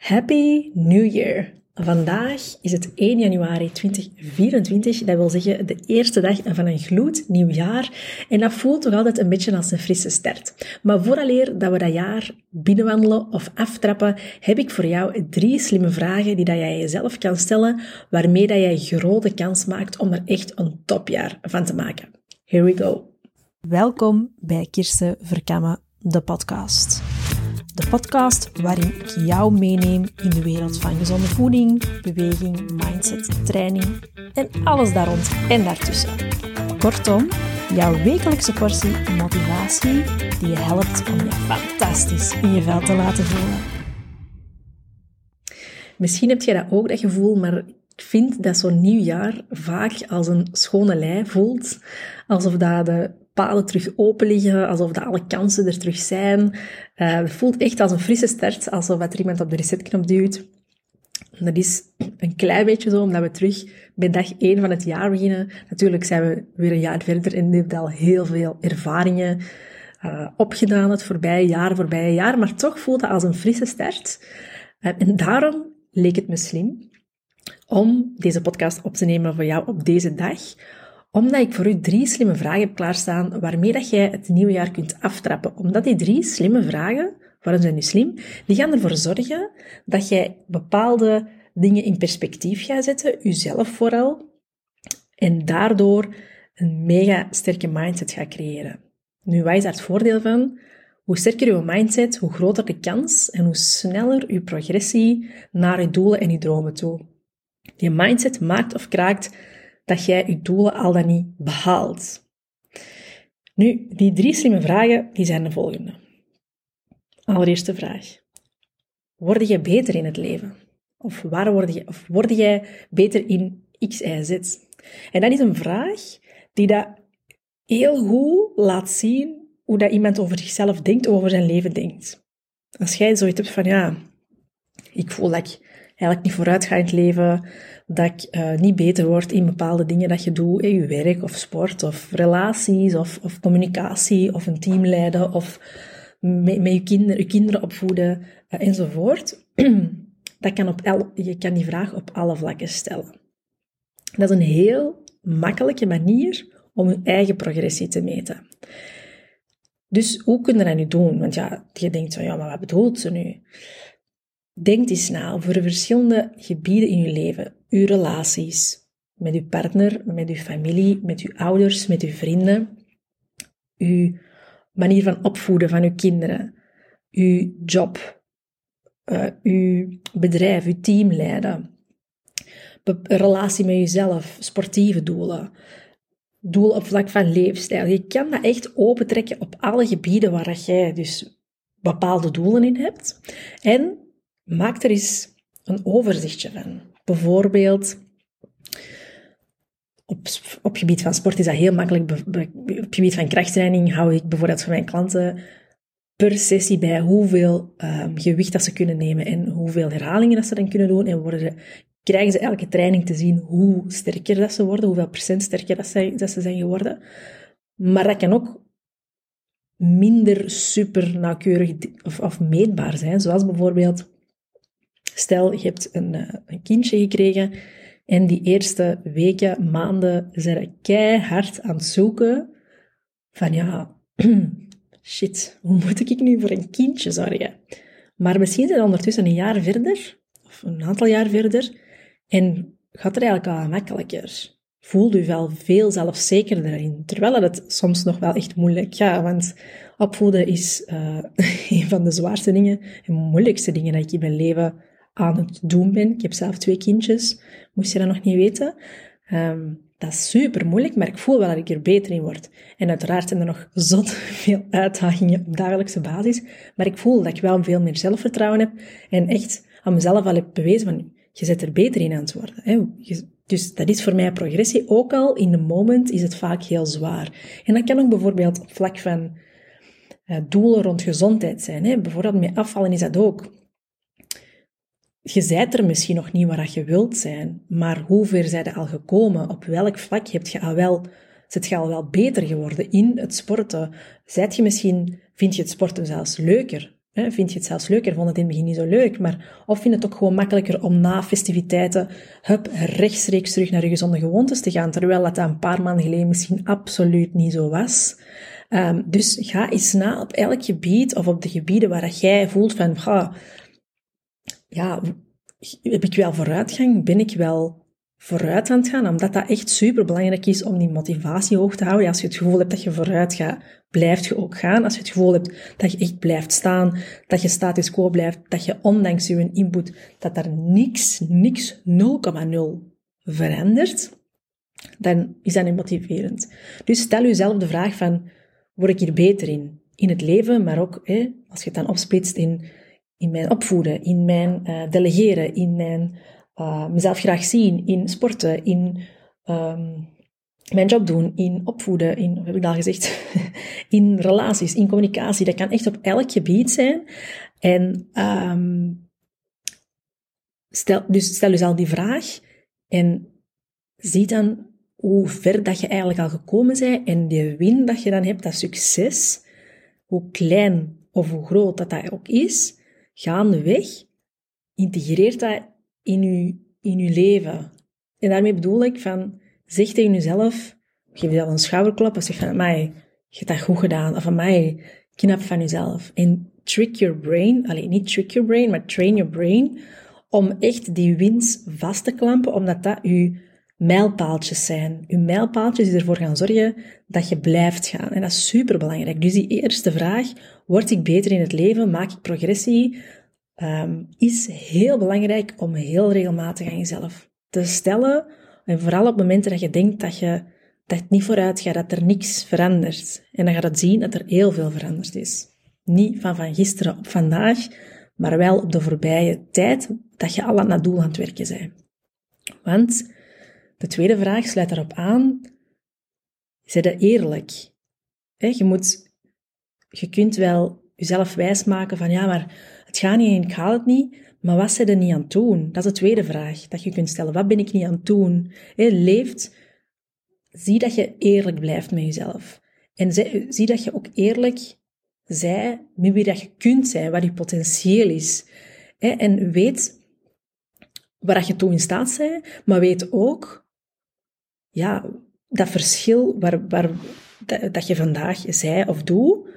Happy New Year! Vandaag is het 1 januari 2024, dat wil zeggen de eerste dag van een gloednieuw jaar. En dat voelt toch altijd een beetje als een frisse start. Maar vooraleer dat we dat jaar binnenwandelen of aftrappen, heb ik voor jou drie slimme vragen die dat jij jezelf kan stellen, waarmee dat jij grote kans maakt om er echt een topjaar van te maken. Here we go! Welkom bij Kirsten Verkammen, de podcast. De podcast waarin ik jou meeneem in de wereld van gezonde voeding, beweging, mindset, training en alles daar rond en daartussen. Kortom, jouw wekelijkse portie motivatie die je helpt om je fantastisch in je vel te laten voelen. Misschien heb je dat ook, dat gevoel, maar ik vind dat zo'n nieuw jaar vaak als een schone lei voelt. Alsof dat de paden terug open liggen, alsof de alle kansen er terug zijn. Uh, het voelt echt als een frisse start, alsof er iemand op de resetknop duwt. dat is een klein beetje zo, omdat we terug bij dag 1 van het jaar beginnen. Natuurlijk zijn we weer een jaar verder en hebben al heel veel ervaringen uh, opgedaan het voorbije jaar, voorbije jaar, maar toch voelt het als een frisse start. Uh, en daarom leek het me slim om deze podcast op te nemen voor jou op deze dag, omdat ik voor u drie slimme vragen heb klaarstaan waarmee dat jij het nieuwe jaar kunt aftrappen. Omdat die drie slimme vragen, waarom zijn die slim? Die gaan ervoor zorgen dat jij bepaalde dingen in perspectief gaat zetten, uzelf vooral, en daardoor een mega sterke mindset gaat creëren. Nu, wat is daar het voordeel van? Hoe sterker uw mindset, hoe groter de kans en hoe sneller uw progressie naar uw doelen en uw dromen toe. Die mindset maakt of kraakt dat jij je doelen al dan niet behaalt. Nu, die drie slimme vragen die zijn de volgende. Allereerste vraag. Word je beter in het leven? Of, waar word je, of word jij beter in X, Y, Z? En dat is een vraag die dat heel goed laat zien hoe dat iemand over zichzelf denkt, over zijn leven denkt. Als jij zoiets hebt van, ja, ik voel dat ik eigenlijk niet vooruit in het leven, dat ik uh, niet beter word in bepaalde dingen dat je doet, in je werk of sport of relaties of, of communicatie of een team leiden of met, met je, kinder, je kinderen opvoeden uh, enzovoort. dat kan op el, je kan die vraag op alle vlakken stellen. Dat is een heel makkelijke manier om je eigen progressie te meten. Dus hoe kun je dat nu doen? Want ja, je denkt zo, ja, maar wat bedoelt ze nu? Denk eens na voor verschillende gebieden in je leven. Uw relaties met uw partner, met uw familie, met uw ouders, met uw vrienden. Uw manier van opvoeden van uw kinderen. Uw job. Uh, uw bedrijf, uw team leiden. relatie met jezelf, sportieve doelen. Doelen op vlak van leefstijl. Je kan dat echt opentrekken op alle gebieden waar jij dus bepaalde doelen in hebt. En Maak er eens een overzichtje van. Bijvoorbeeld, op, op gebied van sport is dat heel makkelijk. Op gebied van krachttraining hou ik bijvoorbeeld voor mijn klanten per sessie bij hoeveel um, gewicht dat ze kunnen nemen en hoeveel herhalingen dat ze dan kunnen doen. En worden, krijgen ze elke training te zien hoe sterker dat ze worden, hoeveel procent sterker dat ze, dat ze zijn geworden. Maar dat kan ook minder super nauwkeurig of, of meetbaar zijn, zoals bijvoorbeeld Stel, je hebt een, eh, een kindje gekregen en die eerste weken, maanden, zijn keihard aan het zoeken van ja, shit, hoe moet ik nu voor een kindje zorgen? Maar misschien zijn we ondertussen een jaar verder, of een aantal jaar verder, en gaat er eigenlijk al makkelijker. Voelt u wel veel zelfzekerder in, terwijl het soms nog wel echt moeilijk gaat, want opvoeden is uh, een van de zwaarste dingen en moeilijkste dingen dat ik in mijn leven aan het doen ben. Ik heb zelf twee kindjes, moest je dat nog niet weten. Um, dat is super moeilijk, maar ik voel wel dat ik er beter in word. En uiteraard zijn er nog zot veel uitdagingen op dagelijkse basis, maar ik voel dat ik wel veel meer zelfvertrouwen heb en echt aan mezelf al heb bewezen van, je zit er beter in aan het worden. Hè? Dus dat is voor mij progressie. Ook al in de moment is het vaak heel zwaar. En dat kan ook bijvoorbeeld op vlak van uh, doelen rond gezondheid zijn. Hè? Bijvoorbeeld met afvallen is dat ook je zijt er misschien nog niet waar je wilt zijn, maar hoe ver zijn je al gekomen? Op welk vlak heb je al wel, zit je al wel beter geworden in het sporten? Zijt je misschien, vind je het sporten zelfs leuker? vind je het zelfs leuker? Vond het in het begin niet zo leuk, maar of vind je het ook gewoon makkelijker om na festiviteiten hup, rechtstreeks terug naar je gezonde gewoontes te gaan, terwijl dat een paar maanden geleden misschien absoluut niet zo was. Um, dus ga eens na op elk gebied of op de gebieden waar jij voelt van, ga, ja, heb ik wel vooruitgang? Ben ik wel vooruit aan het gaan? Omdat dat echt super belangrijk is om die motivatie hoog te houden. Als je het gevoel hebt dat je vooruit gaat, blijft je ook gaan. Als je het gevoel hebt dat je echt blijft staan, dat je status quo blijft, dat je ondanks je input, dat er niks, niks 0,0 verandert, dan is dat niet motiverend. Dus stel jezelf de vraag van, word ik hier beter in? In het leven, maar ook hè, als je het dan opsplitst in, in mijn opvoeden, in mijn uh, delegeren, in mijn uh, mezelf graag zien, in sporten, in um, mijn job doen, in opvoeden, in, heb ik al gezegd, in relaties, in communicatie. Dat kan echt op elk gebied zijn. En um, stel, dus stel jezelf die vraag en zie dan hoe ver dat je eigenlijk al gekomen bent en die win dat je dan hebt, dat succes, hoe klein of hoe groot dat dat ook is, gaandeweg, integreert dat in je, in je leven. En daarmee bedoel ik van, zeg tegen jezelf, geef jezelf een schouderklop of zeg van, mij, je hebt dat goed gedaan. Of van mij, knap van jezelf. En trick your brain, alleen niet trick your brain, maar train your brain, om echt die wins vast te klampen, omdat dat je mijlpaaltjes zijn. Uw mijlpaaltjes die ervoor gaan zorgen dat je blijft gaan. En dat is super belangrijk. Dus die eerste vraag, word ik beter in het leven? Maak ik progressie? Um, is heel belangrijk om heel regelmatig aan jezelf te stellen. En vooral op momenten dat je denkt dat, je, dat het niet vooruit gaat, dat er niks verandert. En dan gaat het zien dat er heel veel veranderd is. Niet van van gisteren op vandaag, maar wel op de voorbije tijd dat je al aan dat doel aan het werken bent. Want de tweede vraag sluit daarop aan. Zijn je eerlijk? Je moet, je kunt wel jezelf wijsmaken van ja, maar het gaat niet en ik haal het niet, maar wat zijn er niet aan doen? Dat is de tweede vraag dat je kunt stellen. Wat ben ik niet aan het doen? leeft, zie dat je eerlijk blijft met jezelf. En zie dat je ook eerlijk zij met wie dat je kunt zijn, wat je potentieel is. En weet waar je toe in staat bent, maar weet ook ja, dat verschil waar, waar, dat, je vandaag zei of doe,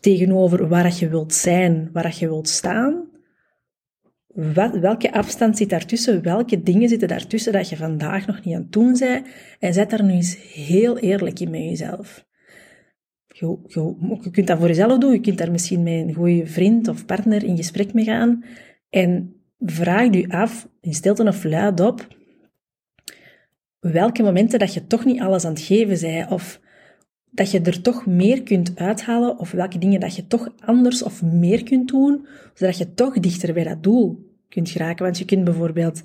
tegenover waar je wilt zijn, waar je wilt staan, wat, welke afstand zit daartussen? Welke dingen zitten daartussen dat je vandaag nog niet aan het doen bent? En zet daar nu eens heel eerlijk in met jezelf. Je, je, je kunt dat voor jezelf doen. Je kunt daar misschien met een goede vriend of partner in gesprek mee gaan. En vraag je af, in stilte of luidop, welke momenten dat je toch niet alles aan het geven bent, of dat je er toch meer kunt uithalen, of welke dingen dat je toch anders of meer kunt doen, zodat je toch dichter bij dat doel kunt geraken. Want je kunt bijvoorbeeld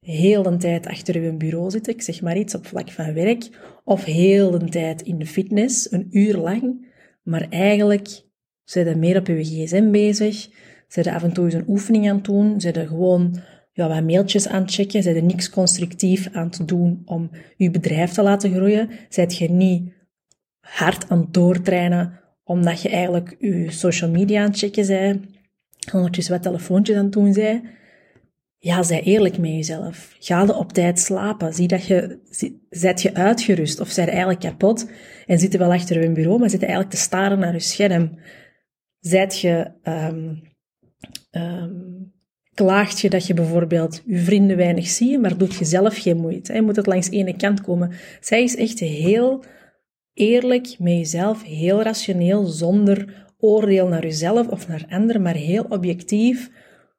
heel de tijd achter je bureau zitten, ik zeg maar iets, op vlak van werk, of heel de tijd in de fitness, een uur lang, maar eigenlijk zijn er meer op je gsm bezig, zijn er af en toe eens een oefening aan het doen, zijn er gewoon ja, wat mailtjes aan het checken, zijn er niks constructief aan te doen om je bedrijf te laten groeien, zijt je niet hard aan het doortrainen, omdat je eigenlijk je social media aan het checken bent, ondertussen wat telefoontjes aan het doen bent. Ja, zij eerlijk met jezelf. Ga op tijd slapen. Zie dat je, zet je uitgerust of zij eigenlijk kapot en zitten wel achter je bureau, maar zitten eigenlijk te staren naar je scherm. Zijt je, um, klaagt je dat je bijvoorbeeld je vrienden weinig ziet, maar doet je zelf geen moeite. Je moet het langs ene kant komen. Zij is echt heel eerlijk met jezelf, heel rationeel, zonder oordeel naar jezelf of naar anderen, maar heel objectief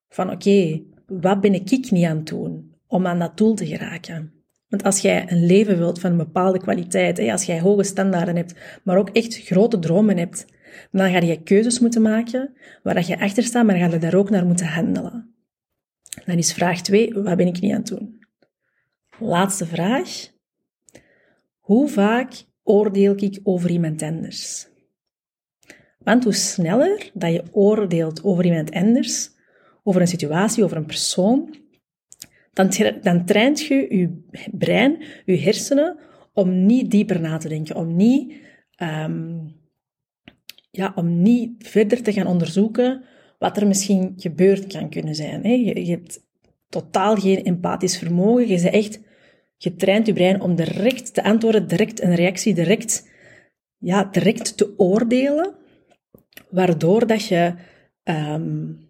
van oké, wat ben ik niet aan het doen om aan dat doel te geraken? Want als jij een leven wilt van een bepaalde kwaliteit, als jij hoge standaarden hebt, maar ook echt grote dromen hebt, dan ga je keuzes moeten maken waar je achter staat, maar ga je daar ook naar moeten handelen. Dan is vraag 2, wat ben ik niet aan het doen? Laatste vraag. Hoe vaak oordeel ik over iemand anders? Want hoe sneller dat je oordeelt over iemand anders, over een situatie, over een persoon, dan, dan traint je je brein, je hersenen, om niet dieper na te denken, om niet um, ja, om niet verder te gaan onderzoeken wat er misschien gebeurd kan kunnen zijn. Hè. Je, hebt totaal geen empathisch vermogen. Je bent echt je traint je brein om direct te antwoorden, direct een reactie, direct, ja, direct te oordelen, waardoor dat je, um,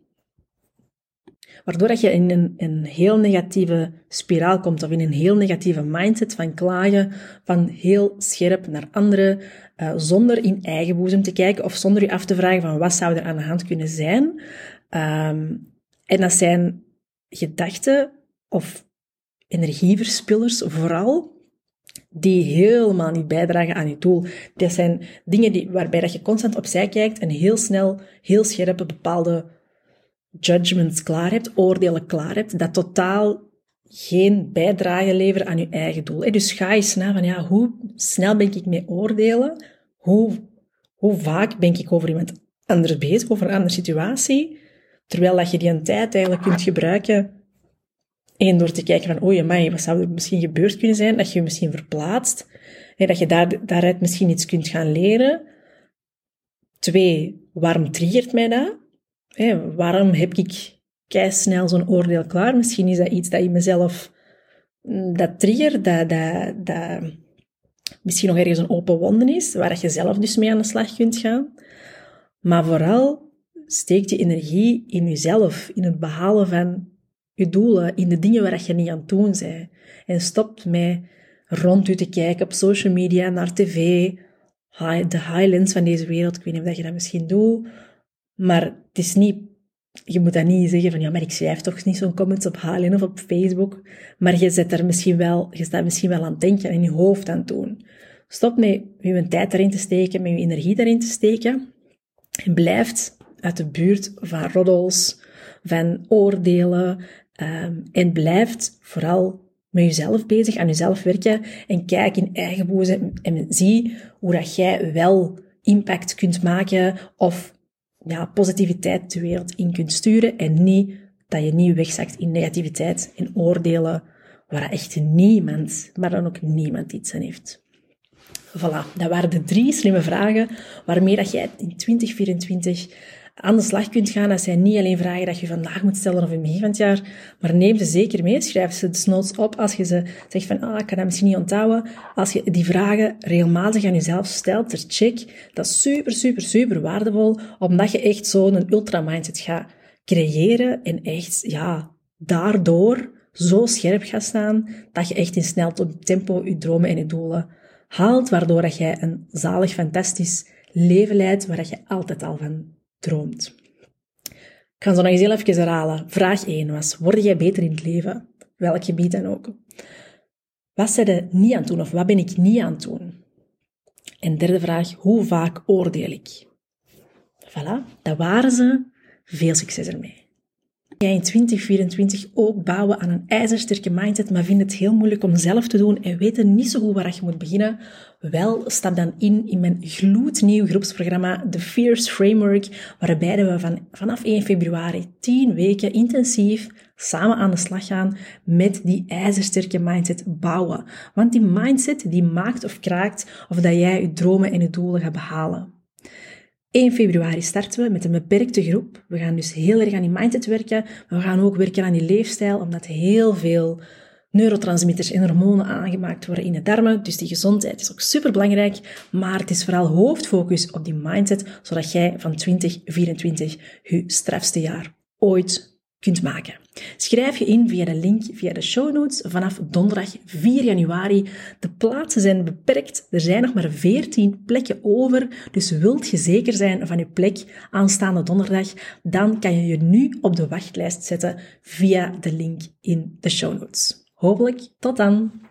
waardoor dat je in een, een heel negatieve spiraal komt, of in een heel negatieve mindset van klagen, van heel scherp naar anderen, uh, zonder in eigen boezem te kijken, of zonder je af te vragen van wat zou er aan de hand kunnen zijn. Um, en dat zijn gedachten of energieverspillers vooral, die helemaal niet bijdragen aan je doel. Dat zijn dingen die, waarbij dat je constant opzij kijkt en heel snel, heel scherp bepaalde judgments klaar hebt, oordelen klaar hebt, dat totaal geen bijdrage leveren aan je eigen doel. Dus ga eens na van, ja, hoe snel ben ik mee oordelen? Hoe, hoe vaak ben ik over iemand anders bezig, over een andere situatie? Terwijl dat je die een tijd eigenlijk kunt gebruiken Eén, door te kijken van, oei, amai, wat zou er misschien gebeurd kunnen zijn? Dat je je misschien verplaatst. En dat je daar, daaruit misschien iets kunt gaan leren. Twee, waarom triggert mij dat? Waarom heb ik snel zo'n oordeel klaar? Misschien is dat iets dat in mezelf, mm, dat trigger, dat, dat, dat misschien nog ergens een open wonden is, waar je zelf dus mee aan de slag kunt gaan. Maar vooral steekt je energie in jezelf, in het behalen van je doelen in de dingen waar je niet aan het doen bent. En stop met rond u te kijken op social media, naar tv, de highlands van deze wereld. Ik weet niet of je dat misschien doet, maar het is niet, je moet dat niet zeggen van, ja, maar ik schrijf toch niet zo'n comments op Highland of op Facebook. Maar je zet er misschien wel, je staat misschien wel aan het denken en in je hoofd aan het doen. Stop met je tijd erin te steken, met je energie erin te steken. En blijft uit de buurt van roddels, van oordelen, Um, en blijft vooral met jezelf bezig, aan jezelf werken en kijk in eigen boezem en zie hoe dat jij wel impact kunt maken of ja, positiviteit de wereld in kunt sturen en niet dat je niet wegzakt in negativiteit en oordelen waar echt niemand, maar dan ook niemand iets aan heeft. Voilà, dat waren de drie slimme vragen waarmee dat jij in 2024 aan de slag kunt gaan. Dat zijn niet alleen vragen dat je vandaag moet stellen of in het van het jaar, maar neem ze zeker mee. Schrijf ze desnoods op als je ze zegt van, ah, ik kan dat misschien niet onthouden. Als je die vragen regelmatig aan jezelf stelt, ter check, dat is super, super, super waardevol, omdat je echt zo'n ultra-mindset gaat creëren en echt, ja, daardoor zo scherp gaat staan, dat je echt in snel tempo je dromen en je doelen haalt, waardoor dat jij een zalig, fantastisch leven leidt, waar je altijd al van droomt. Ik ga zo nog eens heel even herhalen. Vraag 1 was, word jij beter in het leven? Welk gebied dan ook. Wat zijn er niet aan doen of wat ben ik niet aan het doen? En derde vraag, hoe vaak oordeel ik? Voilà, dat waren ze. Veel succes ermee jij in 2024 ook bouwen aan een ijzersterke mindset, maar vindt het heel moeilijk om zelf te doen en weet niet zo goed waar je moet beginnen? Wel, stap dan in in mijn gloednieuw groepsprogramma, The Fierce Framework, waarbij we van, vanaf 1 februari 10 weken intensief samen aan de slag gaan met die ijzersterke mindset bouwen. Want die mindset die maakt of kraakt of dat jij je dromen en je doelen gaat behalen. 1 februari starten we met een beperkte groep. We gaan dus heel erg aan die mindset werken, maar we gaan ook werken aan die leefstijl, omdat heel veel neurotransmitters en hormonen aangemaakt worden in de darmen. Dus die gezondheid is ook super belangrijk, maar het is vooral hoofdfocus op die mindset, zodat jij van 2024 je strafste jaar ooit kunt maken. Schrijf je in via de link via de show notes vanaf donderdag 4 januari. De plaatsen zijn beperkt. Er zijn nog maar 14 plekken over. Dus wilt je zeker zijn van je plek aanstaande donderdag, dan kan je je nu op de wachtlijst zetten via de link in de show notes. Hopelijk tot dan!